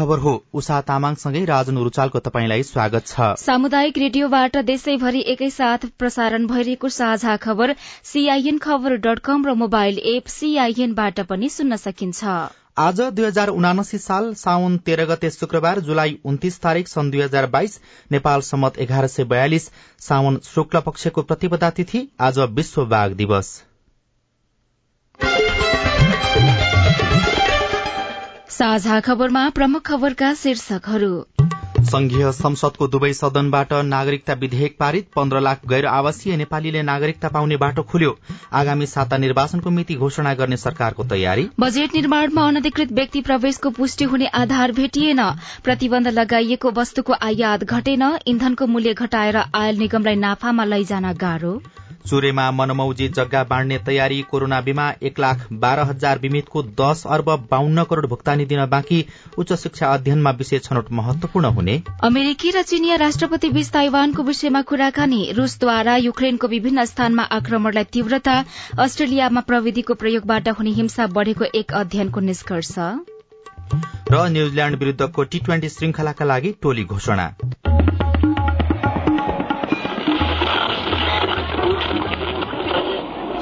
खबर हो। उषा तामाङसँगै राजन रुचालको तपाईँलाई स्वागत छ। सामुदायिक रेडियोबाट देशैभरि एकैसाथ प्रसारण भइरहेको साझा खबर सीआईएन खबर डट कम र मोबाइल एप सीआईएनबाट पनि सुन्न सकिन्छ। आज दुई हजार उनासी साल साउन तेह्र गते शुक्रबार जुलाई उन्तिस तारीक सन् दुई हजार बाइस नेपाल सम्मत एघार सय बयालिस साउन शुक्ल पक्षको प्रतिपदा तिथि आज विश्व बाघ दिवस। साझा खबरमा प्रमुख खबरका शीर्षकहरू। संघीय संसदको दुवै सदनबाट नागरिकता विधेयक पारित पन्ध्र लाख गैर आवासीय नेपालीले नागरिकता पाउने बाटो खुल्यो। आगामी साता निर्वाचनको मिति घोषणा गर्ने सरकारको तयारी। बजेट निर्माणमा अनधिकृत व्यक्ति प्रवेशको पुष्टि हुने आधार भेटिएन। प्रतिबन्ध लगाइएको वस्तुको आयात घटेन। इन्धनको मूल्य घटाएर आयल निगमलाई नाफामा लैजान गाह्रो। चुरेमा मनमौजी जग्गा बाँड्ने तयारी कोरोना बीमा एक लाख बाह्र हजार बिमितको दस अर्ब बाहन्न करोड़ भुक्तानी दिन बाँकी उच्च शिक्षा अध्ययनमा विषय छनौट महत्वपूर्ण हुने। अमेरिकी र चिनिया राष्ट्रपति बीच ताइवानको विषयमा कुराकानी रूसद्वारा युक्रेनको विभिन्न स्थानमा आक्रमणलाई तीव्रता अस्ट्रेलियामा प्रविधिको प्रयोगबाट हुने हिंसा बढ़ेको एक अध्ययनको निष्कर्ष। र न्यूजील्याण्ड विरूद्धको टी ट्वेन्टी श्रृंखलाका लागि टोली घोषणा।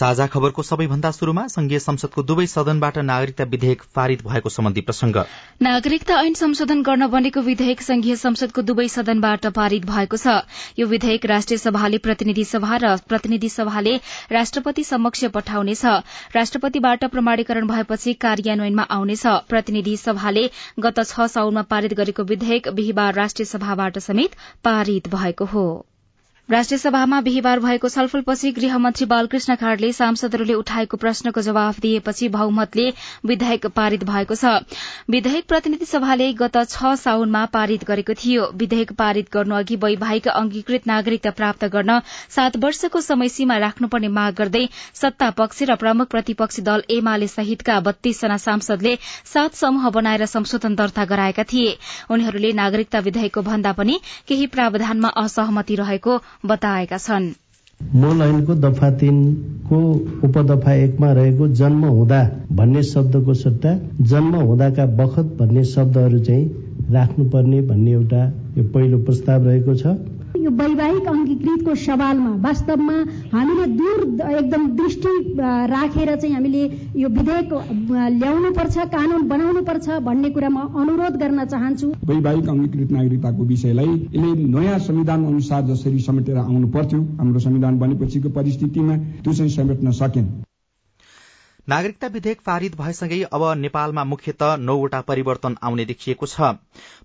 साझा खबरको सबैभन्दा शुरूमा संघीय संसदको दुवै सदनबाट नागरिकता विधेयक पारित भएको सम्बन्धी प्रसंग। नागरिकता ऐन संशोधन गर्न बनेको विधेयक संघीय संसदको दुवै सदनबाट पारित भएको छ। यो विधेयक राष्ट्रिय सभाले प्रतिनिधि सभा र प्रतिनिधि सभाले राष्ट्रपति समक्ष पठाउनेछ। राष्ट्रपतिबाट प्रमाणीकरण भएपछि कार्यान्वयनमा आउनेछ। प्रतिनिधि सभाले गत छ साउनमा पारित गरेको विधेयक बिहिबार राष्ट्रिय सभाबाट समेत पारित भएको हो। राष्ट्रिय सभामा बिहिबार भएको छलफलपछि गृहमन्त्री बालकृष्ण खाड़ले सांसदहरूले उठाएको प्रश्नको जवाफ दिएपछि बहुमतले विधेयक पारित भएको छ। विधेयक प्रतिनिधि सभाले गत छ साउनमा पारित गरेको थियो। विधेयक पारित गर्नु अघि वैवाहिक अंगीकृत नागरिकता प्राप्त गर्न सात वर्षको समय सीमा राख्नुपर्ने माग गर्दै सत्ता पक्ष र प्रमुख प्रतिपक्षी दल एमाले सहितका बत्तीसजना सांसदले सात समूह बनाएर संशोधन दर्ता गराएका थिए। उनीहरूले नागरिकता विधेयकको भन्दा पनि केही प्रावधानमा असहमति रहेको बताएका छन्। मूल ऐनको दफा तीनको उपदफा एकमा रहेको जन्म हुँदा भन्ने शब्दको सट्टा जन्म हुँदाका बखत भन्ने शब्दहरू चाहिँ राख्नुपर्ने भन्ने एउटा यो पहिलो प्रस्ताव रहेको छ। यो वैवाहिक अङ्गीकृतको सवालमा वास्तवमा हामीले दूर एकदम दृष्टि राखेर चाहिँ हामीले यो विधेयक ल्याउनु पर्छ कानून बनाउनु पर्छ भन्ने कुरा म अनुरोध गर्न चाहन्छु। वैवाहिक अङ्गीकृत नागरिकताको विषयलाई यसले नयाँ संविधान अनुसार जसरी समेटेर आउनु पर्थ्यो हाम्रो संविधान बनेपछिको परिस्थितिमा त्यो चाहिँ समेट्न सकेन। नागरिकता विधेयक पारित भएसँगै अब नेपालमा मुख्यत नौवटा परिवर्तन आउने देखिएको छ।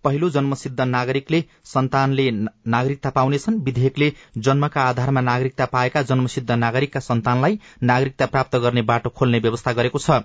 पहिलो जन्मसिद्ध नागरिकले सन्तानले नागरिकता पाउनेछन्। विधेयकले जन्मका आधारमा नागरिकता पाएका जन्मसिद्ध नागरिकका सन्तानलाई नागरिकता प्राप्त गर्ने बाटो खोल्ने व्यवस्था गरेको छ।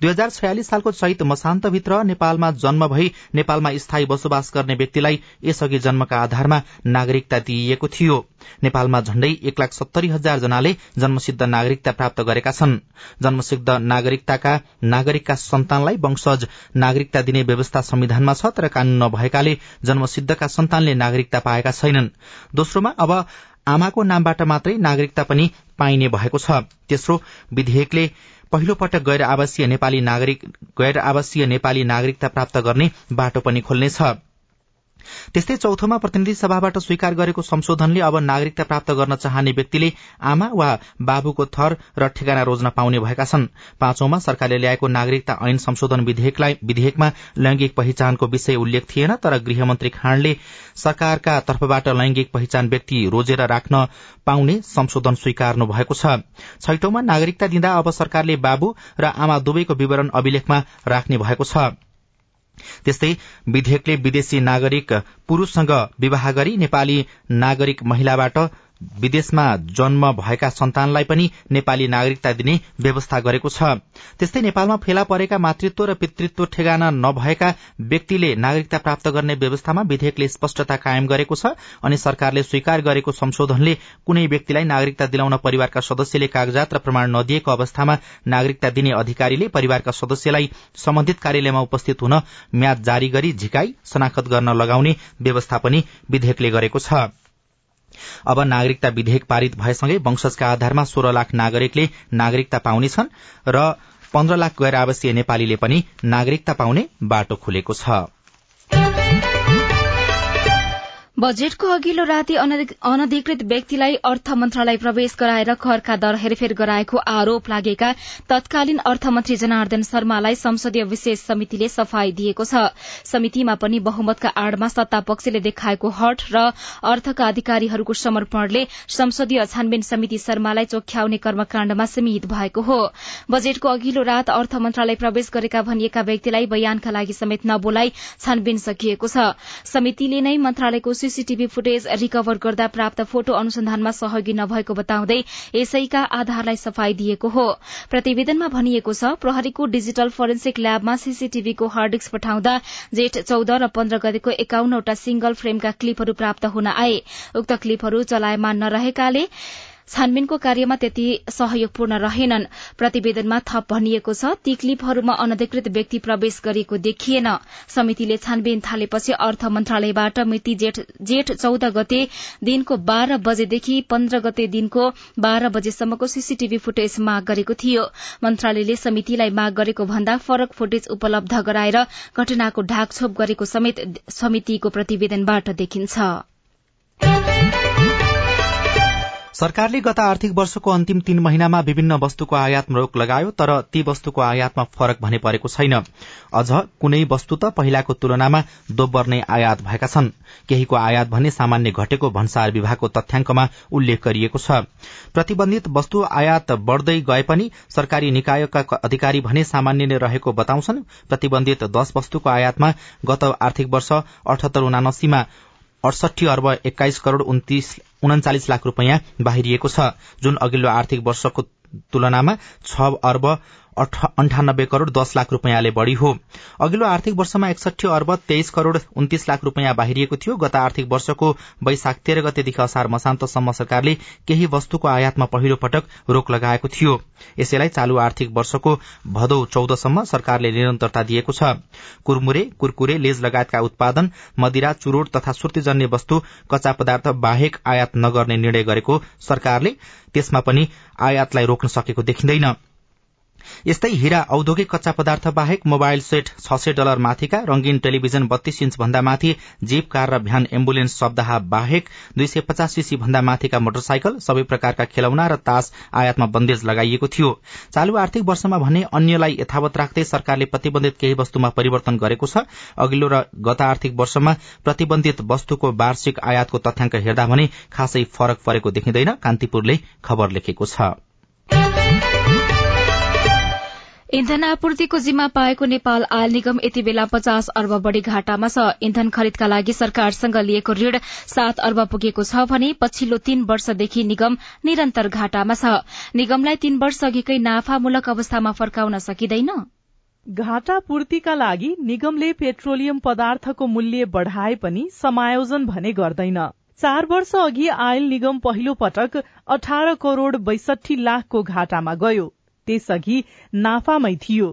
दुई हजार छयालिस सालको चैत मसान्तभित्र नेपालमा जन्म भई नेपालमा स्थायी बसोबास गर्ने व्यक्तिलाई यसअघि जन्मका आधारमा नागरिकता दिइएको थियो। नेपालमा झण्डै एक लाख सत्तरी हजार जनाले जन्मसिद्ध नागरिकता प्राप्त गरेका छन्। जन्मसिद्ध नागरिकताका नागरिकका सन्तानलाई वंशज नागरिकता दिने व्यवस्था संविधानमा छ तर कानून नभएकाले जन्मसिद्धका सन्तानले नागरिकता पाएका छैनन्। दोस्रोमा अब आमाको नामबाट मात्रै नागरिकता पनि पाइने भएको छ। तेस्रो विधेयकले पहिलो पटक गैर आवासीय नेपाली नागरिकता प्राप्त गर्ने बाटो पनि खोल्नेछ। त्यस्तै चौथोमा प्रतिनिधि सभाबाट स्वीकार गरेको संशोधनले अब नागरिकता प्राप्त गर्न चाहने व्यक्तिले आमा वा बाबुको थर र ठेगाना रोज्न पाउने भएका छन्। पाँचौंमा सरकारले ल्याएको नागरिकता ऐन संशोधन विधेयकमा लैंगिक पहिचानको विषय उल्लेख थिएन तर गृहमन्त्री खाँडले सरकारका तर्फबाट लैंगिक पहिचान व्यक्ति रोजेर राख्न पाउने संशोधन स्वीकार्नु भएको छ। छैटौंमा नागरिकता दिँदा अब सरकारले बाबु र आमा दुवैको विवरण अभिलेखमा राख्ने भएको छ। त्यस्तै विधेयकले विदेशी नागरिक पुरूषसँग विवाह गरी नेपाली नागरिक महिलाबाट विदेशमा जन्म भएका सन्तानलाई पनि नेपाली नागरिकता दिने व्यवस्था गरेको छ। त्यस्तै नेपालमा फेला परेका मातृत्व र पितृत्व ठेगाना नभएका व्यक्तिले नागरिकता प्राप्त गर्ने व्यवस्थामा विधेयकले स्पष्टता कायम गरेको छ अनि सरकारले स्वीकार गरेको संशोधनले कुनै व्यक्तिलाई नागरिकता दिलाउन परिवारका सदस्यले कागजात र प्रमाण नदिएको अवस्थामा नागरिकता दिने अधिकारीले परिवारका सदस्यलाई सम्बन्धित कार्यालयमा उपस्थित हुन म्याद जारी गरी झिकाई शनाखत गर्न लगाउने व्यवस्था पनि विधेयकले गरेको छ। अब नागरिकता विधेयक पारित भएसँगै वंशजका आधारमा सोह्र लाख नागरिकले नागरिकता पाउनेछन् र पन्ध्र लाख गैर आवासीय नेपालीले पनि नागरिकता पाउने बाटो खुलेको छ। बजेटको अघिल्लो राति अनधिकृत व्यक्तिलाई अर्थ मन्त्रालय प्रवेश गराएर करका दर हेरफेर गराएको आरोप लागेका तत्कालीन अर्थमन्त्री जनार्दन शर्मालाई संसदीय विशेष समितिले सफाई दिएको छ। समितिमा पनि बहुमतका आड़मा सत्ता पक्षले देखाएको हट र अर्थका अधिकारीहरूको समर्पणले संसदीय छानबिन समिति शर्मालाई चोख्याउने कर्मकाण्डमा सीमित भएको हो। बजेटको अघिल्लो रात अर्थ मन्त्रालय प्रवेश गरेका भनिएका व्यक्तिलाई बयानका लागि समेत नबोलाई छानबिन सकिएको छ। समितिले नै मन्त्रालयको सीसीटीभी फुटेज रिकभर गर्दा प्राप्त फोटो अनुसन्धानमा सहयोगी नभएको बताउँदै यसैका आधारलाई सफाई दिएको हो। प्रतिवेदनमा भनिएको छ प्रहरीको डिजिटल फोरेन्सिक ल्याबमा सीसीटीभीको हार्ड पठाउँदा जेठ चौध र पन्ध्र गतेको एकाउन्नवटा सिंगल फ्रेमका क्लिपहरू प्राप्त हुन आए। उक्त क्लिपहरू चलायमान नरहेकाले छानबिनको कार्यमा त्यति सहयोगपूर्ण रहेनन्। प्रतिवेदनमा थप भनिएको छ ती क्लिपहरूमा अनधिकृत व्यक्ति प्रवेश गरिएको देखिएन। समितिले छानबिन थालेपछि अर्थ मन्त्रालयबाट मिति जेठ चौध गते दिनको बाह्र बजेदेखि पन्ध्र गते दिनको बाह्र बजेसम्मको सीसीटीभी फुटेज माग गरेको थियो। मन्त्रालयले समितिलाई माग गरेको भन्दा फरक फुटेज उपलब्ध गराएर घटनाको ढाकछोप गरेको समेत समितिको प्रतिवेदनबाट देखिन्छ। सरकारले गत आर्थिक वर्षको अन्तिम तीन महिनामा विभिन्न वस्तुको आयातमा रोक लगायो तर ती वस्तुको आयातमा फरक भने परेको छैन। अझ कुनै वस्तु त पहिलाको तुलनामा दोब्बर नै आयात भएका छन्। केहीको आयात भने सामान्य घटेको भन्सार विभागको तथ्याङ्कमा उल्लेख गरिएको छ। प्रतिबन्धित वस्तु आयात बढ़दै गए पनि सरकारी निकायका अधिकारी भने सामान्य नै रहेको बताउँछन्। प्रतिबन्धित दश वस्तुको आयातमा गत आर्थिक वर्ष अठहत्तर उनासीमा अडसठी अर्ब एक्काइस करोड़ उन्चालिस लाख रूपियाँ बाहिरिएको छ। जुन अघिल्लो आर्थिक वर्षको तुलनामा छ अर्ब अन्ठानब्बे करोड़ दस लाख रूपियाँले बढ़ी हो। अघिल्लो आर्थिक वर्षमा एकसठी अर्ब तेइस करोड़ उन्तिस लाख रूपियाँ बाहिरिएको थियो। गत आर्थिक वर्षको वैशाख तेह्र गतेदेखि असार मसान्तसम्म सरकारले केही वस्तुको आयातमा पहिलो पटक रोक लगाएको थियो। यसैलाई चालू आर्थिक वर्षको भदौ चौधसम्म सरकारले निरन्तरता दिएको छ। कुरमुरे कुरकुरे लेज लगायतका उत्पादन मदिरा चुरोट तथा सुर्तीजन्य वस्तु कच्चा पदार्थ बाहेक आयात नगर्ने निर्णय गरेको सरकारले त्यसमा पनि आयातलाई रोक्न सकेको देखिँदैन। यस्तै हीरा औद्योगिक कच्चा पदार्थ बाहेक मोबाइल सेट छ सय डलर माथिका रंगीन टेलिभिजन बत्तीस इन्च भन्दा माथि जीप कार र भ्यान एम्बुलेन्स शब्दहा बाहेक दुई सय पचास सीसी भन्दा माथिका मोटरसाइकल सबै प्रकारका खेलौना र तास आयातमा बन्देज लगाइएको थियो। चालू आर्थिक वर्षमा भने अन्यलाई यथावत राख्दै सरकारले प्रतिबन्धित केही वस्तुमा परिवर्तन गरेको छ। अघिल्लो र गत आर्थिक वर्षमा प्रतिबन्धित वस्तुको वार्षिक आयातको तथ्याङ्क हेर्दा भने खासै फरक परेको देखिँदैन कान्तिपुरले खबर लेखेको छ। इन्धन आपूर्तिको जिम्मा पाएको नेपाल आयल निगम यति बेला पचास अर्ब बढ़ी घाटामा छ। इन्धन खरिदका लागि सरकारसँग लिएको ऋण सात अर्ब पुगेको छ भने पछिल्लो तीन वर्षदेखि निगम निरन्तर घाटामा छ। निगमलाई तीन वर्ष अघिकै नाफामूलक अवस्थामा फर्काउन सकिँदैन। घाटा पूर्तिका लागि निगमले पेट्रोलियम पदार्थको मूल्य बढ़ाए पनि समायोजन भने गर्दैन। चार वर्ष अघि आयल निगम पहिलो पटक अठार करोड़ बैसठी लाखको घाटामा गयो। त्यसअघि नाफामै थियो।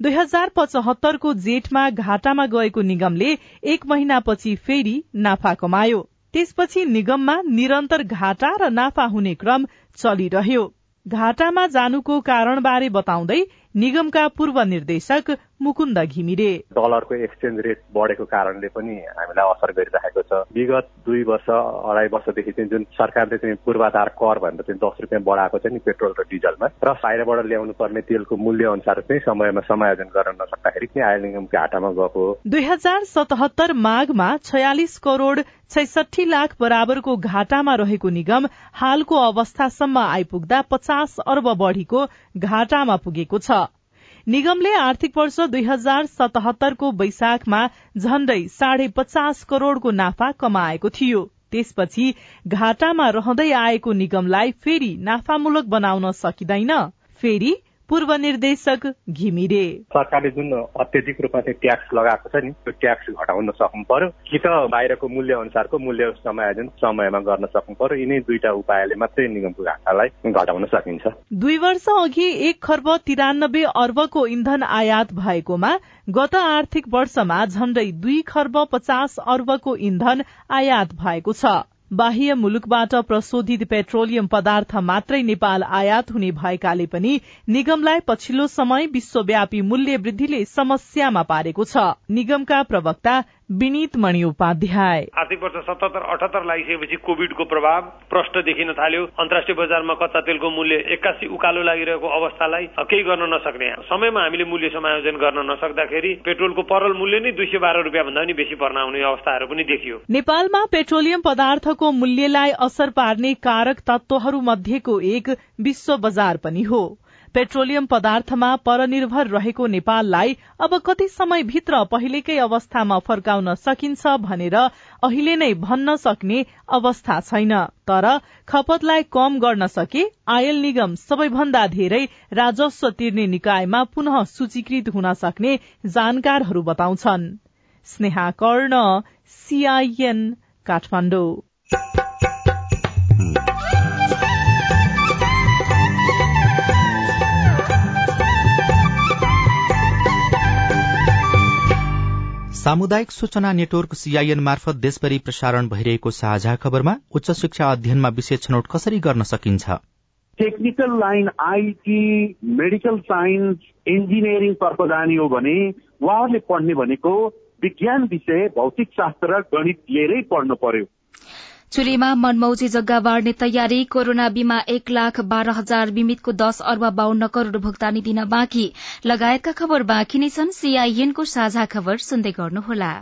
दुई हजार पचहत्तरको जेठमा घाटामा गएको निगमले एक महिनापछि फेरि नाफा कमायो। त्यसपछि निगममा निरन्तर घाटा र नाफा हुने क्रम चलिरह्यो। घाटामा जानुको कारणबारे बताउँदै निगमका पूर्व निर्देशक मुकुन्द घिमिरे। डलरको एक्सचेन्ज रेट बढेको कारणले पनि हामीलाई असर गरिरहेको छ। विगत दुई वर्ष अढाई वर्षदेखि चाहिँ जुन सरकारले चाहिँ पूर्वाधार कर भनेर चाहिँ दस रुपियाँ बढाएको छ नि पेट्रोल र डिजलमा र बाहिरबाट ल्याउनु पर्ने तेलको मूल्य अनुसार चाहिँ समयमा समायोजन गर्न नसक्दाखेरि चाहिँ आयल निगमको घाटामा गएको दुई हजार सतहत्तर माघमा छयालिस करोड़ छैसठी लाख बराबरको घाटामा रहेको निगम हालको अवस्थासम्म आइपुग्दा पचास अर्ब बढ़ीको घाटामा पुगेको छ। निगमले आर्थिक वर्ष दुई हजार सतहत्तरको वैशाखमा झण्डै साढे पचास करोड़को नाफा कमाएको थियो। त्यसपछि घाटामा रहँदै आएको निगमलाई फेरि नाफामूलक बनाउन सकिँदैन। फेरि पूर्व निर्देशक घिमिरे। सरकारले जुन अत्यधिक रूपमा चाहिँ ट्याक्स लगाएको छ नि त्यो ट्याक्स घटाउन सक्नु पर्यो। कि त बाहिरको मूल्य अनुसारको मूल्य समायोजन समयमा गर्न सक्नु पर्यो। यिनै दुईटा उपायले मात्रै निगमको घाटालाई घटाउन सकिन्छ। दुई वर्ष अघि एक खर्ब तिरानब्बे अर्बको इन्धन आयात भएकोमा गत आर्थिक वर्षमा झण्डै दुई खर्ब पचास अर्बको इन्धन आयात भएको छ। बाह्य मुलुकबाट प्रशोधित पेट्रोलियम पदार्थ मात्रै नेपाल आयात हुने भएकाले पनि निगमलाई पछिल्लो समय विश्वव्यापी मूल्य वृद्धिले समस्यामा पारेको छ। निगमका प्रवक्ता विनित मणि उपाध्याय। आर्थिक वर्ष सतहत्तर अठहत्तर लागिसकेपछि कोविडको प्रभाव प्रष्ट देखिन थाल्यो। अन्तर्राष्ट्रिय बजारमा कच्चा तेलको मूल्य एक्कासी उकालो लागिरहेको अवस्थालाई केही गर्न नसक्ने। समयमा हामीले मूल्य समायोजन गर्न नसक्दाखेरि पेट्रोलको परल मूल्य नै दुई सय बाह्र रुपियाँ भन्दा पनि बेसी पर्न आउने अवस्थाहरू पनि देखियो। नेपालमा पेट्रोलियम पदार्थको मूल्यलाई असर पार्ने कारक तत्वहरू मध्येको एक विश्व बजार पनि हो। पेट्रोलियम पदार्थमा परनिर्भर रहेको नेपाललाई अब कति समयभित्र पहिलेकै अवस्थामा फर्काउन सकिन्छ भनेर अहिले नै भन्न सक्ने अवस्था छैन। तर खपतलाई कम गर्न सके आयल निगम सबैभन्दा धेरै राजस्व तिर्ने निकायमा पुनः सूचीकृत हुन सक्ने जानकारहरू बताउँछन्। स्नेहा कर्ण सीआईएन सामुदायिक सूचना नेटवर्क सीआईएन मार्फत देशभरि प्रसारण भइरहेको साझा खबरमा उच्च शिक्षा अध्ययनमा विशेष छनौट कसरी गर्न सकिन्छ? Technical line IT medical science इन्जिनियरिङतर्फ जाने हो भने उहाँहरूले पढ्ने भनेको विज्ञान विषय भौतिक शास्त्र र गणित लिएरै पढ्नु पर्यो। चुलीमा मनमौजी जग्गा बाँड्ने तयारी कोरोना बीमा एक लाख बाह्र हजार बिमितको दस अर्ब बाहन्न करोड़ भुक्तानी दिन बाँकी। लगायतका खबर बाँकी नै छन्। सीआईएनको साझा खबर सुन्दै गर्नुहोला।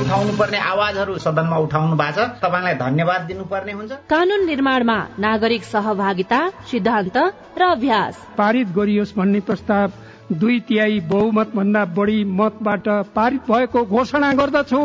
उठाउनु पर्ने आवाजहरू सदनमा उठाउनु भएको छ। तपाईँलाई धन्यवाद दिनुपर्ने हुन्छ। कानून निर्माणमा नागरिक सहभागिता सिद्धान्त र अभ्यास। पारित गरियोस् भन्ने प्रस्ताव दुई तिहाई बहुमत भन्दा बढ़ी मतबाट पारित भएको घोषणा गर्दछु।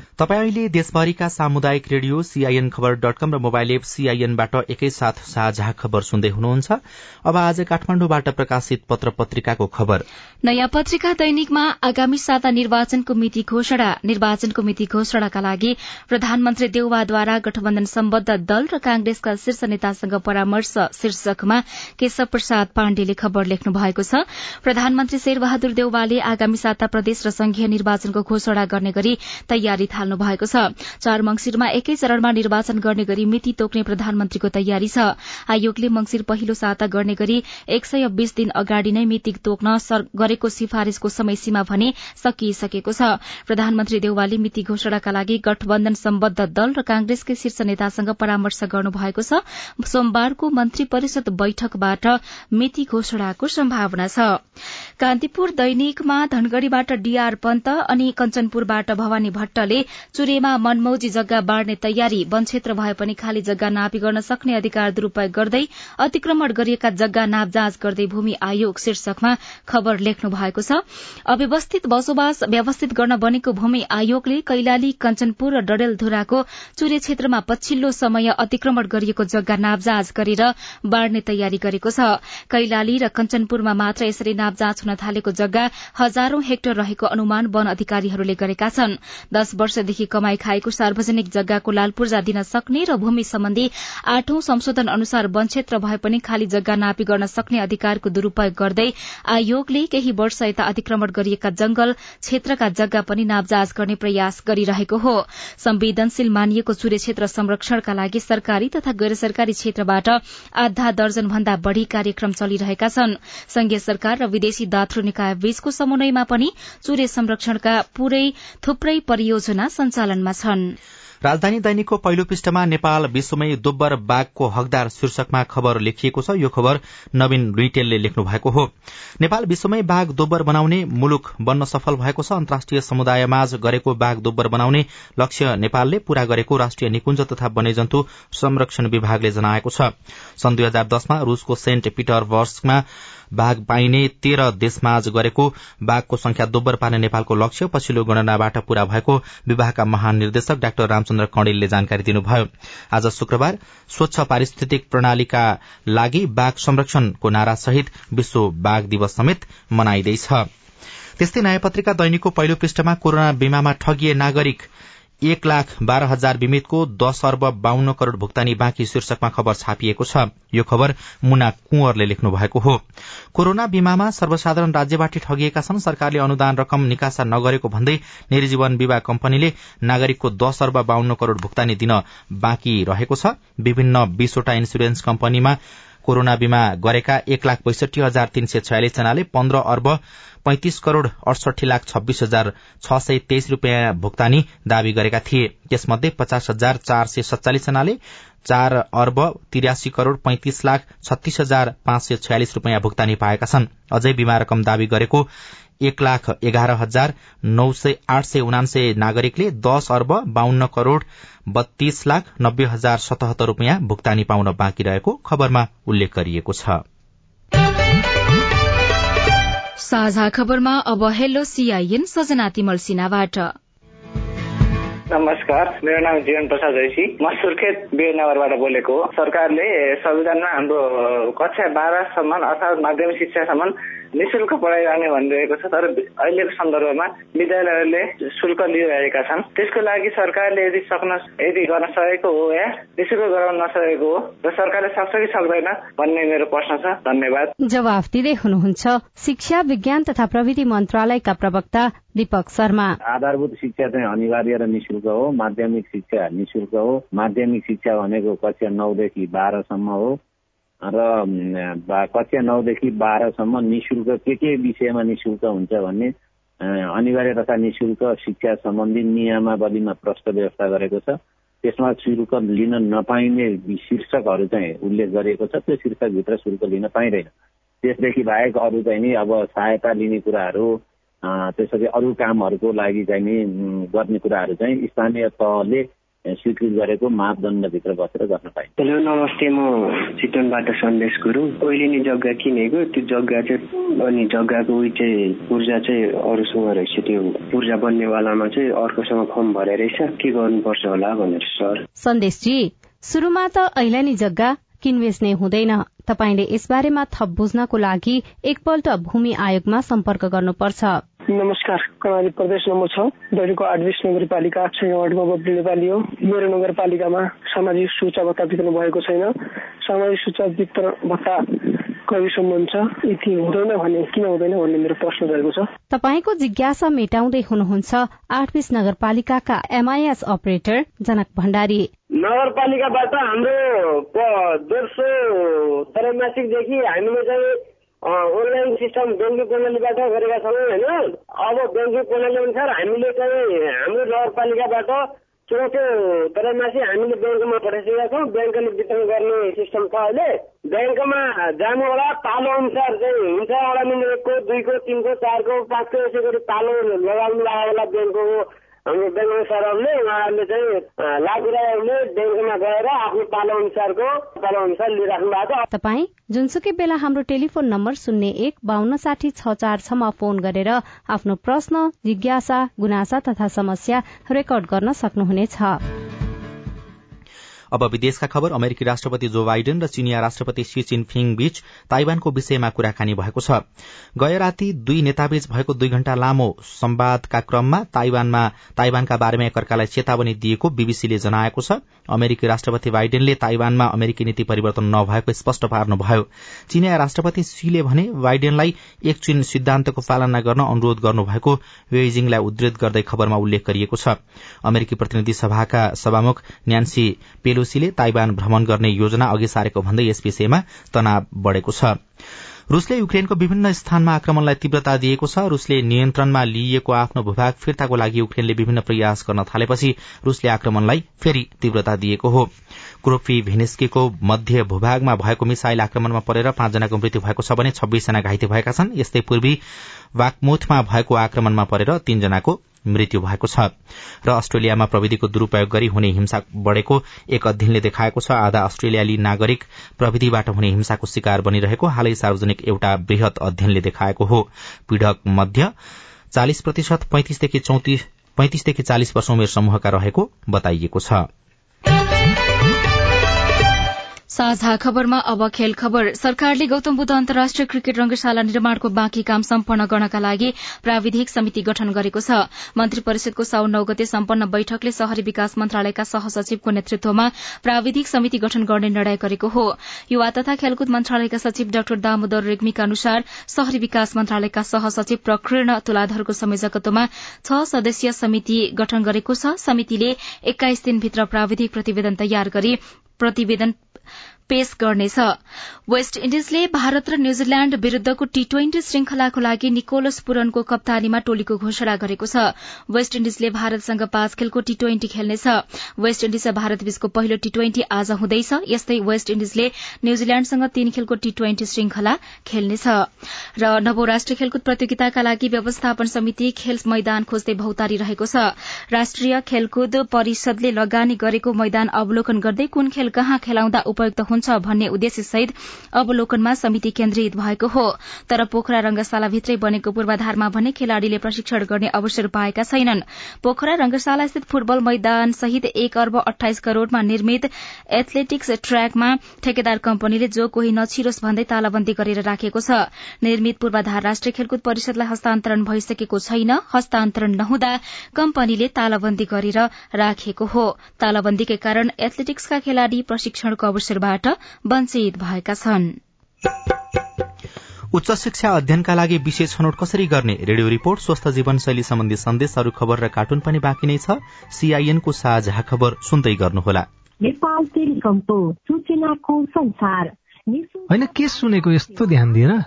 तपाईँ अहिले देशभरिका सामुदायिक radio CIN Khabar dot com र मोबाइल एप सीआईएनबाट एकैसाथ साझा खबर सुन्दै हुनुहुन्छ। अब आज काठमाडौँबाट प्रकाशित पत्र पत्रिकाको खबर। नयाँ पत्रिका दैनिकमा आगामी साता निर्वाचनको मिति घोषणा। निर्वाचनको मिति घोषणाका लागि प्रधानमन्त्री देउवाद्वारा गठबन्धन सम्बद्ध दल र कांग्रेसका शीर्ष नेतासँग परामर्श शीर्षकमा केशव प्रसाद पाण्डेले खबर लेख्नु भएको छ। प्रधानमन्त्री शेरबहादुर देउवाले आगामी साता प्रदेश र संघीय निर्वाचनको घोषणा गर्ने गरी तयारी थाल्नु थाल्नु भएको छ। चार मंगिरमा एकै चरणमा निर्वाचन गर्ने गरी मिति तोक्ने प्रधानमन्त्रीको तयारी छ। आयोगले मंगिर पहिलो साता गर्ने गरी एक सय बीस दिन अगाडि नै मिति तोक्न गरेको सिफारिशको समय सीमा भने सकिसकेको छ। प्रधानमन्त्री देउवाले मिति घोषणाका लागि गठबन्धन सम्बद्ध दल र कांग्रेसकै शीर्ष नेतासँग परामर्श गर्नुभएको छ। सोमबारको मन्त्री परिषद बैठकबाट मिति घोषणाको सम्भावना छ। कान्तिपुर दैनिकमा धनगढ़ीबाट डीआर पन्त अनि कञ्चनपुरबाट भवानी भट्टले चुरेमा मनमौजी जग्गा बाँड्ने तयारी वन क्षेत्र भए पनि खाली जग्गा नापी गर्न सक्ने अधिकार दुरूपयोग गर्दै अतिक्रमण गरिएका जग्गा नाप जाँच गर्दै भूमि आयोग शीर्षकमा खबर लेख्नु भएको छ। अव्यवस्थित बसोबास व्यवस्थित गर्न बनेको भूमि आयोगले कैलाली कञ्चनपुर र डडेलधुराको चुरे क्षेत्रमा पछिल्लो समय अतिक्रमण गरिएको जग्गा नापजाँच गरेर बाँड्ने तयारी गरेको छ। कैलाली र कञ्चनपुरमा मात्र यसरी नापजाँच हुन थालेको जग्गा हजारौं हेक्टर रहेको अनुमान वन अधिकारीहरूले गरेका छन्। दश वर्षदेखि कमाई खाएको सार्वजनिक जग्गाको लाल पूर्जा दिन सक्ने र भूमि सम्बन्धी आठौं संशोधन अनुसार वन क्षेत्र भए पनि खाली जग्गा नापी गर्न सक्ने अधिकारको दुरूपयोग गर्दै आयोगले केही वर्ष यता अतिक्रमण गरिएका जंगल क्षेत्रका जग्गा पनि नापजाँच गर्ने प्रयास गरिरहेको हो। संवेदनशील मानिएको सूर्य क्षेत्र संरक्षणका लागि सरकारी तथा गैर सरकारी क्षेत्रबाट आधा दर्जन भन्दा बढ़ी कार्यक्रम चलिरहेका छन्। संघीय सरकार र विदेशी दात्रु निकाय बीचको समन्वयमा पनि सूर्य संरक्षणका पूरै थुप्रै परियोजना सञ्चालनमा छन्। राजधानी दैनिकको पहिलो पृष्ठमा नेपाल विश्वमै दोब्बर बाघको हकदार शीर्षकमा खबर लेखिएको छ। यो खबर नवीन लुइटेलले लेख्नु भएको हो। नेपाल विश्वमै बाघ दोब्बर बनाउने मुलुक बन्न सफल भएको छ। अन्तर्राष्ट्रिय समुदायमाझ गरेको बाघ दोब्बर बनाउने लक्ष्य नेपालले पूरा गरेको राष्ट्रिय निकुञ्ज तथा वन्यजन्तु संरक्षण विभागले जनाएको छ। सन् दुई हजार दसमा रूसको सेन्ट पिटरबर्गमा बाघ पाइने तेह्र देशमाझ गरेको बाघको संख्या दोब्बर पार्ने नेपालको लक्ष्य पछिल्लो गणनाबाट पूरा भएको विभागका महानिर्देशक डाक्टर रामचन्द्र कणेलले जानकारी दिनुभयो। आज शुक्रबार स्वच्छ पारिस्थितिक प्रणालीका लागि बाघ संरक्षणको नारासहित विश्व बाघ दिवस समेत मनाइँदैछ। त्यस्तै नयाँ पत्रिका दैनिकको पहिलो पृष्ठमा कोरोना बीमामा ठगिए नागरिक एक लाख बाह्र हजार बिमितको दश अर्ब बाहन्न करोड़ भुक्तानी बाँकी शीर्षकमा खबर छापिएको छ। यो खबर मुना कुंवरले लेख्नु भएको हो। कोरोना बीमामा सर्वसाधारण राज्यबाट ठगिएका छन्। सरकारले अनुदान रकम निकासा नगरेको भन्दै निजीवन बीमा कम्पनीले नागरिकको दश अर्ब बाहन्न करोड़ भुक्तानी दिन बाँकी रहेको छ। विभिन्न बीसवटा इन्सुरेन्स कम्पनीमा कोरोना बीमा गरेका एक लाख बैसठी हजार तीन सय छयालिस जनाले पन्ध्र अर्ब पैंतिस करोड़ अडसठी लाख छब्बीस हजार छ सय तेइस रूपियाँ भुक्तानी दावी गरेका थिए। त्यसमध्ये पचास हजार चार सय सत्तालिस जनाले चार अर्ब तिरासी करोड़ पैंतिस लाख छत्तीस हजार पाँच सय छयालिस रूपियाँ भुक्तानी पाएका छन्। अझै बीमा रकम दावी गरेको एक लाख एघार हजार नौ सय आठ सय उनान्सय नागरिकले दश अर्ब बाहन्न करोड़ बत्तीस लाख नब्बे हजार सतहत्तर रूपियाँ भुक्तानी पाउन बाँकी रहेको खबरमा उल्लेख गरिएको छ। साझा खबरमा अब हेलो सीआईएन सजना तिमल सिन्हाबाट। नमस्कार मेरो नाम जीवन प्रसाद जोशी। म सुर्खेत बिरनगरबाट बोलेको हो। सरकारले संविधानमा हाम्रो कक्षा बाह्रसम्म अर्थात् माध्यमिक शिक्षासम्म निशुल्क पढाइरहने भनिरहेको छ तर अहिलेको सन्दर्भमा विद्यालयहरूले शुल्क लिइरहेका छन्। त्यसको लागि सरकारले यदि सक्न यदि गर्न सकेको हो या निशुल्क गराउन नसकेको हो र सरकारले सक्छ कि सक्दैन भन्ने मेरो प्रश्न छ। धन्यवाद। जवाफ दिँदै हुनुहुन्छ शिक्षा विज्ञान तथा प्रविधि मन्त्रालयका प्रवक्ता दीपक शर्मा। आधारभूत शिक्षा चाहिँ अनिवार्य र निशुल्क हो। माध्यमिक शिक्षा निशुल्क हो। माध्यमिक शिक्षा भनेको कक्षा नौदेखि बाह्रसम्म हो। र कक्षा नौदेखि बाह्रसम्म निशुल्क के के विषयमा निशुल्क हुन्छ भन्ने अनिवार्य तथा निशुल्क शिक्षा सम्बन्धी नियमावलीमा प्रष्ट व्यवस्था गरेको छ। त्यसमा शुल्क लिन नपाइने शीर्षकहरू चाहिँ उल्लेख गरिएको छ। त्यो शीर्षकभित्र शुल्क लिन पाइँदैन। त्यसदेखि बाहेक अरू चाहिँ नि अब सहायता लिने कुराहरू त्यसरी अरू कामहरूको लागि चाहिँ नि गर्ने कुराहरू चाहिँ स्थानीय तहले स्वीकृत गरेको मापदण्डभित्र बसेर गर्न पाइन्छ। हेलो नमस्ते म चितवनबाट सन्देश गुरुङ नि जग्गा किनेको त्यो जग्गा चाहिँ अनि जग्गाको उयो चाहिँ पूर्जा चाहिँ अरूसँग रहेछ त्यो पूर्जा बन्नेवालामा चाहिँ अर्कोसँग फर्म भरे रहेछ। के गर्नुपर्छ होला भनेर सर? सन्देशजी सुरुमा त ऐलानी जग्गा किनबेच नै हुँदैन। तपाईँले यसबारेमा थप बुझ्नको लागि एकपल्ट भूमि आयोगमा सम्पर्क गर्नुपर्छ। नमस्कार कर्णाली प्रदेश नम्बर छ। दैनिकको आठ नगरपालिका छ वार्डमा बब्ली नेपाली हो मेरो नगरपालिकामा सामाजिक सुरक्षा भत्ता वितरण भएको छैन। सामाजिक सुरक्षा वितरण भत्ता कहिलेसम्म हुन्छ यति हुँदैन भने किन हुँदैन भन्ने मेरो प्रश्न रहेको छ। तपाईँको जिज्ञासा मेटाउँदै हुनुहुन्छ आठबीस नगरपालिकाका एमआईएस अपरेटर जनक भण्डारी। नगरपालिकाबाट हाम्रो देढसो त्रैमासिकदेखि हामीले चाहिँ अनलाइन सिस्टम ब्याङ्किङ प्रणालीबाट गरेका छौँ होइन? अब ब्याङ्किङ प्रणाली अनुसार हामीले चाहिँ हाम्रो नगरपालिकाबाट चौथो त्रैमासी हामीले ब्याङ्कमा पठाइसकेका छौँ। ब्याङ्कले वितरण गर्ने सिस्टम छ अहिले। ब्याङ्कमा जानु होला पालो अनुसार चाहिँ हुन्छ एउटा मिनट एकको दुईको तिनको चारको पाँचको यसै गरी पालो लगाउनु लाग्यो होला ब्याङ्कको। हाम्रो ब्याङ्क सरहरूले उहाँहरूले चाहिँ लाभुराहरूले ब्याङ्कमा गएर आफ्नो पालो अनुसारको पालो अनुसार लिइराख्नु भएको तपाईँ जुनसुकै बेला हाम्रो टेलिफोन नम्बर शून्य एक बान्न साठी छ चार छमा फोन गरेर आफ्नो प्रश्न जिज्ञासा गुनासा तथा समस्या रेकर्ड गर्न सक्नुहुनेछ। अब विदेशका खबर अमेरिकी राष्ट्रपति जो बाइडेन र चिनिया राष्ट्रपति सी चिनफिङ बीच ताइवानको विषयमा कुराकानी भएको छ। गए राति दुई नेताबीच भएको दुई घण्टा लामो संवादका क्रममा ताइवानमा ताइवानका बारेमा एकअर्कालाई चेतावनी दिएको बीबीसीले जनाएको छ। अमेरिकी राष्ट्रपति बाइडेनले ताइवानमा अमेरिकी नीति परिवर्तन नभएको स्पष्ट पार्नुभयो। चिनिया राष्ट्रपति सीले भने बाइडेनलाई एक चीन सिद्धान्तको पालना गर्न अनुरोध गर्नुभएको बेजिङलाई उद्धृत गर्दै खबरमा उल्लेख गरिएको छ। अमेरिकी प्रतिनिधि सभाका सभामुख न्यान्सी पेलो पेलोसीले ताइवान भ्रमण गर्ने योजना अघि सारेको भन्दै यस विषयमा तनाव बढ़ेको छ। रूसले युक्रेनको विभिन्न स्थानमा आक्रमणलाई तीव्रता दिएको छ। रूसले नियन्त्रणमा लिइएको आफ्नो भूभाग फिर्ताको लागि युक्रेनले विभिन्न प्रयास गर्न थालेपछि रूसले आक्रमणलाई फेरि तीव्रता दिएको हो। क्रोफी भेनेस्कीको मध्य भूभागमा भएको मिसाइल आक्रमणमा परेर पाँचजनाको मृत्यु भएको छ भने छब्बीसजना घाइते भएका छन्। यस्तै पूर्वी वाकमुथमा भएको आक्रमणमा परेर तीनजनाको मृत्यु भएको छ। र अस्ट्रेलियामा प्रविधिको दुरूपयोग गरी हुने हिंसा बढ़ेको एक अध्ययनले देखाएको छ। आधा अस्ट्रेलियाली नागरिक प्रविधिबाट हुने हिंसाको शिकार बनिरहेको हालै सार्वजनिक एउटा वृहत अध्ययनले देखाएको हो। पीड़क मध्य चालिस प्रतिशत पैंतिसदेखि चालिस वर्ष उमेर समूहका रहेको बताइएको छ। साझा खबरमा अब खेल खबर। सरकारले गौतम बुद्ध अन्तर्राष्ट्रिय क्रिकेट रंगशाला निर्माणको बाँकी काम सम्पन्न गर्नका लागि प्राविधिक समिति गठन गरेको छ। मन्त्री परिषदको साउन नौ गते सम्पन्न बैठकले शहरी विकास मन्त्रालयका सहसचिवको नेतृत्वमा प्राविधिक समिति गठन गर्ने निर्णय गरेको हो। युवा तथा खेलकुद मन्त्रालयका सचिव डाक्टर दामोदर रेग्मीका अनुसार शहरी विकास मन्त्रालयका सहसचिव प्रकीर्ण तुलाधरको संयोजकत्वमा छ सदस्यीय समिति गठन गरेको छ। समितिले एक्काइस दिनभित्र प्राविधिक प्रतिवेदन तयार गरी प्रतिवेदन पेश गर्नेछ। वेस्ट इण्डिजले भारत र न्यूजील्याण्ड विरूद्धको टी ट्वेन्टी श्रृंखलाको लागि निकोलस पुरनको कप्तानीमा टोलीको घोषणा गरेको छ। वेस्ट इण्डिजले भारतसँग पाँच खेलको टी ट्वेन्टी खेल्नेछ। वेस्ट इण्डिज र भारत बीचको पहिलो टी ट्वेन्टी आज हुँदैछ। यस्तै वेस्ट इण्डिजले न्यूजील्याण्डसँग तीन खेलको टी ट्वेन्टी श्रृंखला खेल्नेछ। र नवौं राष्ट्रिय खेलकुद प्रतियोगिताका लागि व्यवस्थापन समिति खेल मैदान खोज्दै भौतारी रहेको छ। राष्ट्रिय खेलकुद परिषदले लगानी गरेको मैदान अवलोकन गर्दै कुन खेल कहाँ खेलाउँदा उपयुक्त हुन्छ भन्ने उद्देश्य सहित अवलोकनमा समिति केन्द्रित भएको हो। तर पोखरा रंगशालाभित्रै बनेको पूर्वाधारमा भने खेलाड़ीले प्रशिक्षण गर्ने अवसर पाएका छैनन्। पोखरा रंगशाला स्थित फुटबल मैदान सहित एक अर्ब अठाइस करोड़मा निर्मित एथलेटिक्स ट्र्याकमा ठेकेदार कम्पनीले जो कोही नछिरोस् भन्दै तालाबन्दी गरेर राखेको छ। निर्मित पूर्वाधार राष्ट्रिय खेलकुद परिषदलाई हस्तान्तरण भइसकेको छैन। हस्तान्तरण नहुँदा कम्पनीले तालाबन्दी गरेर राखेको हो। तालाबन्दीकै कारण एथलेटिक्सका खेलाड़ी प्रशिक्षणको अवसरबाट वञ्चित भएका छन्। उच्च शिक्षा अध्ययनका लागि विशेष छनौट कसरी गर्ने? रेडियो रिपोर्ट स्वस्थ जीवनशैली सम्बन्धी सन्देशहरू खबर र कार्टुन पनि बाँकी नै छ। सीआईएनको साझा खबर सुन्दै गर्नुहोला। होइन के सुनेको यस्तो ध्यान दिएर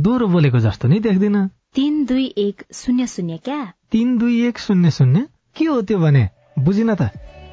दोहोरो बोलेको जस्तो नि देख्दिन। तीन दुई एक शून्य शून्य क्या? तीन दुई एक शून्य शून्य? के हो त्यो भने? बुझिन त।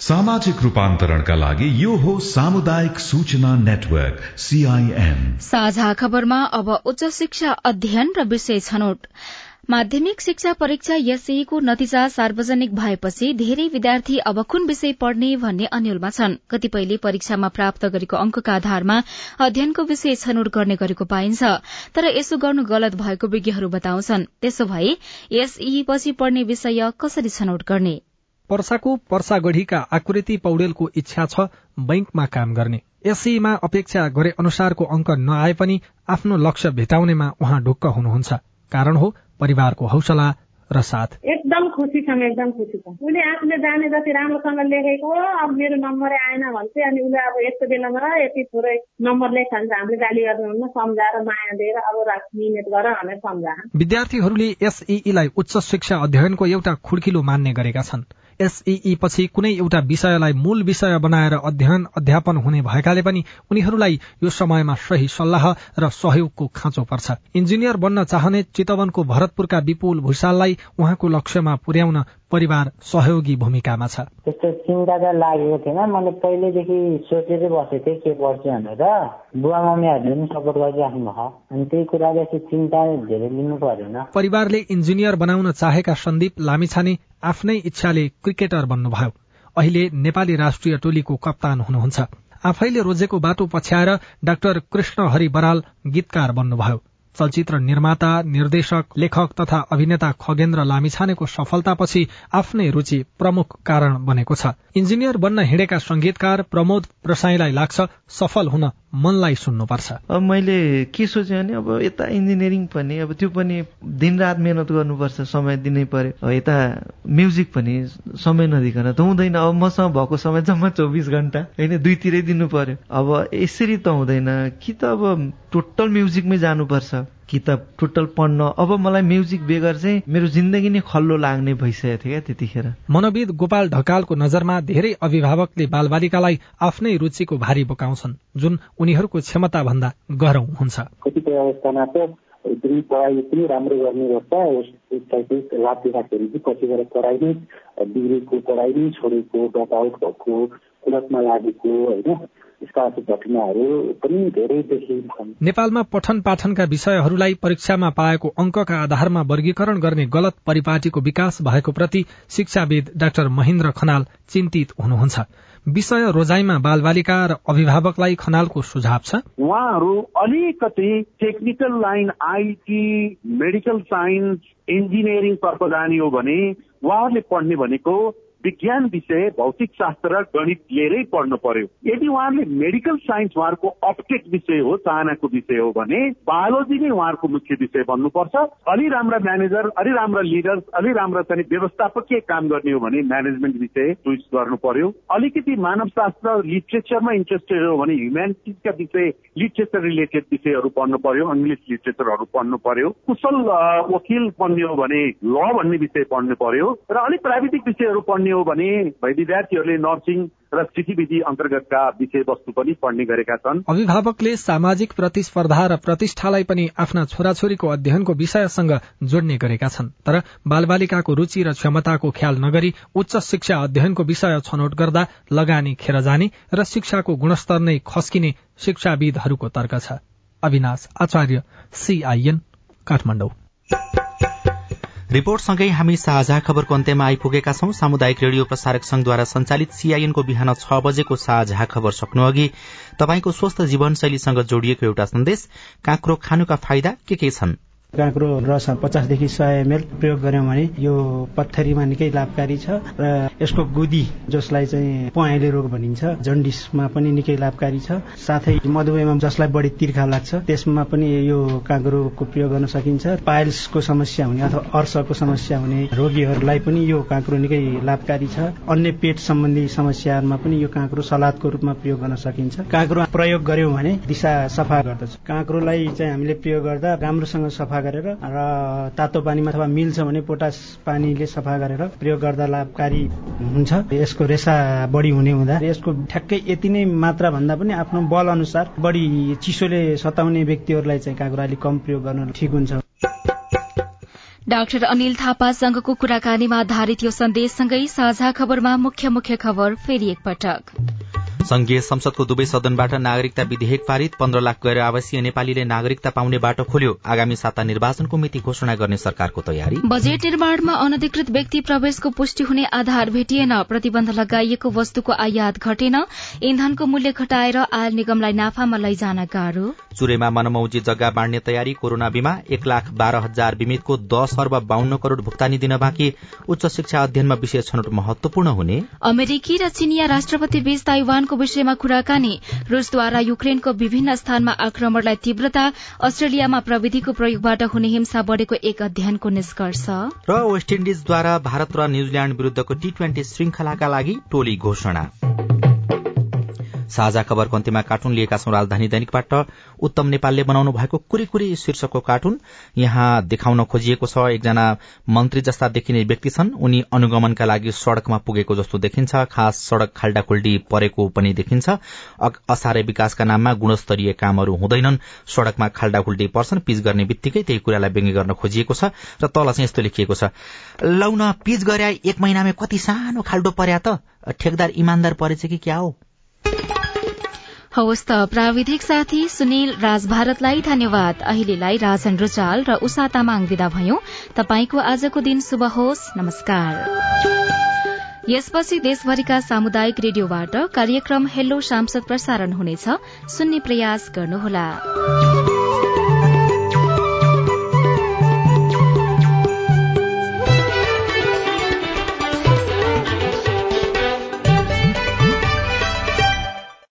सामाजिक रूपान्तरणका लागि यो हो सामुदायिक सूचना नेटवर्क सीआईएन साझा खबरमा अब उच्च शिक्षा अध्ययन र विषय छनौट। माध्यमिक शिक्षा परीक्षा एसईको नतिजा सार्वजनिक भएपछि धेरै विद्यार्थी अब कुन विषय पढ्ने भन्ने अन्यलमा छन्। कतिपयले परीक्षामा प्राप्त गरेको अंकका आधारमा अध्ययनको विषय छनौट गर्ने गरेको पाइन्छ तर यसो गर्नु गलत भएको विज्ञहरू बताउँछन्। त्यसो भए एसई पछि पढ्ने विषय कसरी छनौट गर्ने? पर्साको पर्सागढ़ीका आकृति पौडेलको इच्छा छ बैंकमा काम गर्ने। एसईमा अपेक्षा गरे अनुसारको अंक नआए पनि आफ्नो लक्ष्य भेटाउनेमा उहाँ ढुक्क हुनुहुन्छ। कारण हो परिवारको हौसला र साथ। एकदम खुसी छौँ एकदम खुसी छौँ। उसले आफूले जाने जति राम्रोसँग लेखेको अब मेरो नम्बरै आएन भन्छ अनि उसले अब यस्तो बेलामा यति थोरै नम्बर लेख भन्छ हामीले गाली गर्नुहुन्न सम्झाएर माया दिएर अब मिहिनेत गर भनेर सम्झा। विद्यार्थीहरूले एसईलाई उच्च शिक्षा अध्ययनको एउटा खुड्किलो मान्ने गरेका छन्। एसईई पछि कुनै एउटा विषयलाई मूल विषय बनाएर अध्ययन अध्यापन हुने भएकाले पनि उनीहरूलाई यो समयमा सही सल्लाह र सहयोगको खाँचो पर्छ। इन्जिनियर बन्न चाहने चितवनको भरतपुरका विपुल भूषाललाई उहाँको लक्ष्यमा पुर्याउन परिवार सहयोगी भूमिकामा छ। त्यस्तो चिन्ता त लागेको थिएन। मैले पहिल्यैदेखि सोचेरै बसेको थिएँ के पढ्छु भनेर। बुवा मम्मीहरूले पनि सपोर्ट गरिराख्नु भयो अनि त्यही कुराले चाहिँ चिन्ता धेरै लिनु परेन। परिवारले इन्जिनियर बनाउन चाहेका सन्दीप लामिछाने आफ्नै इच्छाले क्रिकेटर बन्नुभयो। अहिले नेपाली राष्ट्रिय टोलीको कप्तान हुनुहुन्छ। आफैले रोजेको बाटो पछ्याएर डाक्टर कृष्ण हरि बराल गीतकार बन्नुभयो। चलचित्र निर्माता निर्देशक लेखक तथा अभिनेता खगेन्द्र लामिछानेको सफलतापछि आफ्नै रुचि प्रमुख कारण बनेको छ। इन्जिनियर बन्न हिँडेका संगीतकार प्रमोद प्रसाईलाई लाग्छ सफल हुन मनलाई सुन्नुपर्छ। अब मैले के सोचेँ भने अब यता इन्जिनियरिङ पनि अब त्यो पनि दिनरात मेहनत गर्नुपर्छ समय दिनै पर्यो यता म्युजिक पनि समय नदिकन त हुँदैन। अब मसँग भएको समय जम्मा चौबिस घन्टा होइन दुईतिरै दिनु पर्यो। अब यसरी त हुँदैन। कि त अब टोटल म्युजिकमै जानुपर्छ। कि त टोटल पढ्न। अब मलाई म्युजिक बेगर चाहिँ मेरो जिन्दगी नै खल्लो लाग्ने भइसकेको थियो क्या त्यतिखेर। मनोविद गोपाल ढकालको नजरमा धेरै अभिभावकले बालबालिकालाई आफ्नै रुचिको भारी बोकाउँछन् जुन उनीहरूको क्षमता भन्दा गह्रौं हुन्छ। कतिपय अवस्थामा त एकदमै पढाइ पनि राम्रो गर्ने गर्छ उसलाई लाभ दिँदाखेरि चाहिँ पछि गएर पढाइ नै बिग्रेको पढाइ नै छोडेको ड्रप आउट भएको कुलतमा लागेको होइन। नेपालमा पठन पाठनका विषयहरूलाई परीक्षामा पाएको अंकका आधारमा वर्गीकरण गर्ने गलत परिपाटीको विकास भएको प्रति शिक्षाविद डाक्टर महेन्द्र खनाल चिन्तित हुनुहुन्छ। विषय रोजाइमा बालबालिका र अभिभावकलाई खनालको सुझाव छ। उहाँहरू अलिकति technical line IT medical science engineering जाने हो भने उहाँहरूले पढ्ने भनेको विज्ञान विषय भौतिक शास्त्र र गणित लिएरै पढ्नु पर्यो। यदि उहाँले मेडिकल साइन्स उहाँहरूको अपटेक विषय हो चाहनाको विषय हो भने बायोलोजी नै उहाँहरूको मुख्य विषय बन्नुपर्छ। अलि राम्रा म्यानेजर अलि राम्रा लिडर अलि राम्रा चाहिँ व्यवस्थापकीय काम गर्ने हो भने म्यानेजमेन्ट विषय चुइस गर्नु पर्यो। अलिकति मानव शास्त्र लिटरेचरमा इन्ट्रेस्टेड हो भने ह्युमेनिटिजका विषय लिटरेचर रिलेटेड विषयहरू पढ्नु पर्यो इङ्ग्लिस लिटरेचरहरू पढ्नु पर्यो। कुशल वकिल बन्ने हो भने ल भन्ने विषय पढ्नु पर्यो। र अलिक प्राविधिक विषयहरू पढ्ने हो भने विद्यार्थीहरूले नर्सिङ र स्थितिविधि अन्तर्गतका विषयवस्तु पनि पढ्ने गरेका छन्। अभिभावकले सामाजिक प्रतिस्पर्धा र प्रतिष्ठालाई पनि आफ्ना छोराछोरीको अध्ययनको विषयसँग जोड्ने गरेका छन्। तर बालबालिकाको रूचि र क्षमताको ख्याल नगरी उच्च शिक्षा अध्ययनको विषय छनौट गर्दा लगानी खेर जाने र शिक्षाको गुणस्तर नै खस्किने शिक्षाविदहरूको तर्क छ। अविनाश आचार्य सीआईएन काठमाडौँ। रिपोर्टसँगै हामी साझा खबरको अन्त्यमा आइपुगेका छौं। सामुदायिक रेडियो प्रसारक संघद्वारा संचालित सीआईएनको बिहान छ बजेको साझा खबर सक्नु अघि तपाईँको स्वस्थ जीवनशैलीसँग जोडिएको एउटा सन्देश काँक्रो खानुका फाइदा के के छन्? काँक्रो रस पचासदेखि सय एमएल प्रयोग गर्यौँ भने यो पत्थरीमा निकै लाभकारी छ र यसको गुदी जसलाई चाहिँ पहेँले रोग भनिन्छ जन्डिसमा पनि निकै लाभकारी छ। साथै मधुमेहमा जसलाई बढी तिर्खा लाग्छ त्यसमा पनि यो काँक्रोको प्रयोग गर्न सकिन्छ। पाइल्सको समस्या हुने अथवा अर्सको समस्या हुने रोगीहरूलाई पनि यो काँक्रो निकै लाभकारी छ। अन्य पेट सम्बन्धी समस्याहरूमा पनि यो काँक्रो सलादको रूपमा प्रयोग गर्न सकिन्छ। काँक्रो प्रयोग गर्यौँ भने दिशा सफा गर्दछ। काँक्रोलाई चाहिँ हामीले प्रयोग गर्दा राम्रोसँग सफा गरेर र तातो पानीमा अथवा मिल्छ भने पोटास पानीले सफा गरेर प्रयोग गर्दा लाभकारी हुन्छ। यसको रेसा बढी हुने हुँदा यसको ठ्याक्कै यति नै मात्रा भन्दा पनि आफ्नो बल अनुसार बढी चिसोले सताउने व्यक्तिहरूलाई चाहिँ काँक्रो अलिक कम प्रयोग गर्न ठिक हुन्छ। डाक्टर अनिल थापासँगको कुराकानीमा आधारित यो सन्देशसँगै साझा खबरमा मुख्य मुख्य खबर फेरि एकपटक। संघीय संसदको दुवै सदनबाट नागरिकता विधेयक पारित पन्ध्र लाख गैर आवासीय नेपालीले नागरिकता पाउने बाटो खोल्यो। आगामी साता निर्वाचनको मिति घोषणा गर्ने सरकारको तयारी। बजेट निर्माणमा अनधिकृत व्यक्ति प्रवेशको पुष्टि हुने आधार भेटिएन। प्रतिबन्ध लगाइएको वस्तुको आयात घटेन। इन्धनको मूल्य घटाएर आयल निगमलाई नाफामा लैजान गाह्रो। चुरेमा मनमौजी जग्गा बाँड्ने तयारी कोरोना बीमा एक लाख बाह्र हजार बिमितको दश अर्ब बाहन्न करोड़ भुक्तानी दिन बाँकी। उच्च शिक्षा अध्ययनमा विशेष छनौट महत्वपूर्ण हुने। अमेरिकी र चिनिया राष्ट्रपति बीच ताइवानको विषयमा कुराकानी। रूसद्वारा युक्रेनको विभिन्न स्थानमा आक्रमणलाई तीव्रता अस्ट्रेलियामा प्रविधिको प्रयोगबाट हुने हिंसा बढ़ेको एक अध्ययनको निष्कर्ष। र वेस्ट इण्डिजद्वारा भारत र न्यूजील्याण्ड विरूद्धको टी ट्वेन्टी श्रृंखलाका लागि टोली घोषणा। साझा खबरको अन्त्यमा कार्टुन लिएका छौं राजधानी दैनिकबाट। उत्तम नेपालले बनाउनु भएको कुरी शीर्षकको कार्टुन यहाँ देखाउन खोजिएको छ। एकजना मन्त्री जस्ता देखिने व्यक्ति छन्। उनी अनुगमनका लागि सड़कमा पुगेको जस्तो देखिन्छ। खास सड़क खाल्डाखुल्डी परेको पनि देखिन्छ। असारे विकासका नाममा गुणस्तरीय कामहरू हुँदैनन्। सड़कमा खाल्डाखुल्डी पर्छन्। पिच गर्ने बित्तिकै त्यही कुरालाई व्यङ्ग्य गर्न खोजिएको छ र तल चाहिँ यस्तो लेखिएको छ। लौ पिच गरे एक महिनामा कति सानो खाल्डो पर्या त? ठेकदार इमान्दार परेछ कि क्या हो? हवस् त प्राविधिक साथी सुनिल राज भारतलाई धन्यवाद। अहिलेलाई राजन रुचाल र उषा तामाङ विदा भयौं। तपाईँको आजको दिन शुभ होस्। नमस्कार। यसपछि देशभरिका सामुदायिक रेडियोबाट कार्यक्रम हेलो सांसद प्रसारण हुनेछ। सुन्ने प्रयास गर्नुहोला।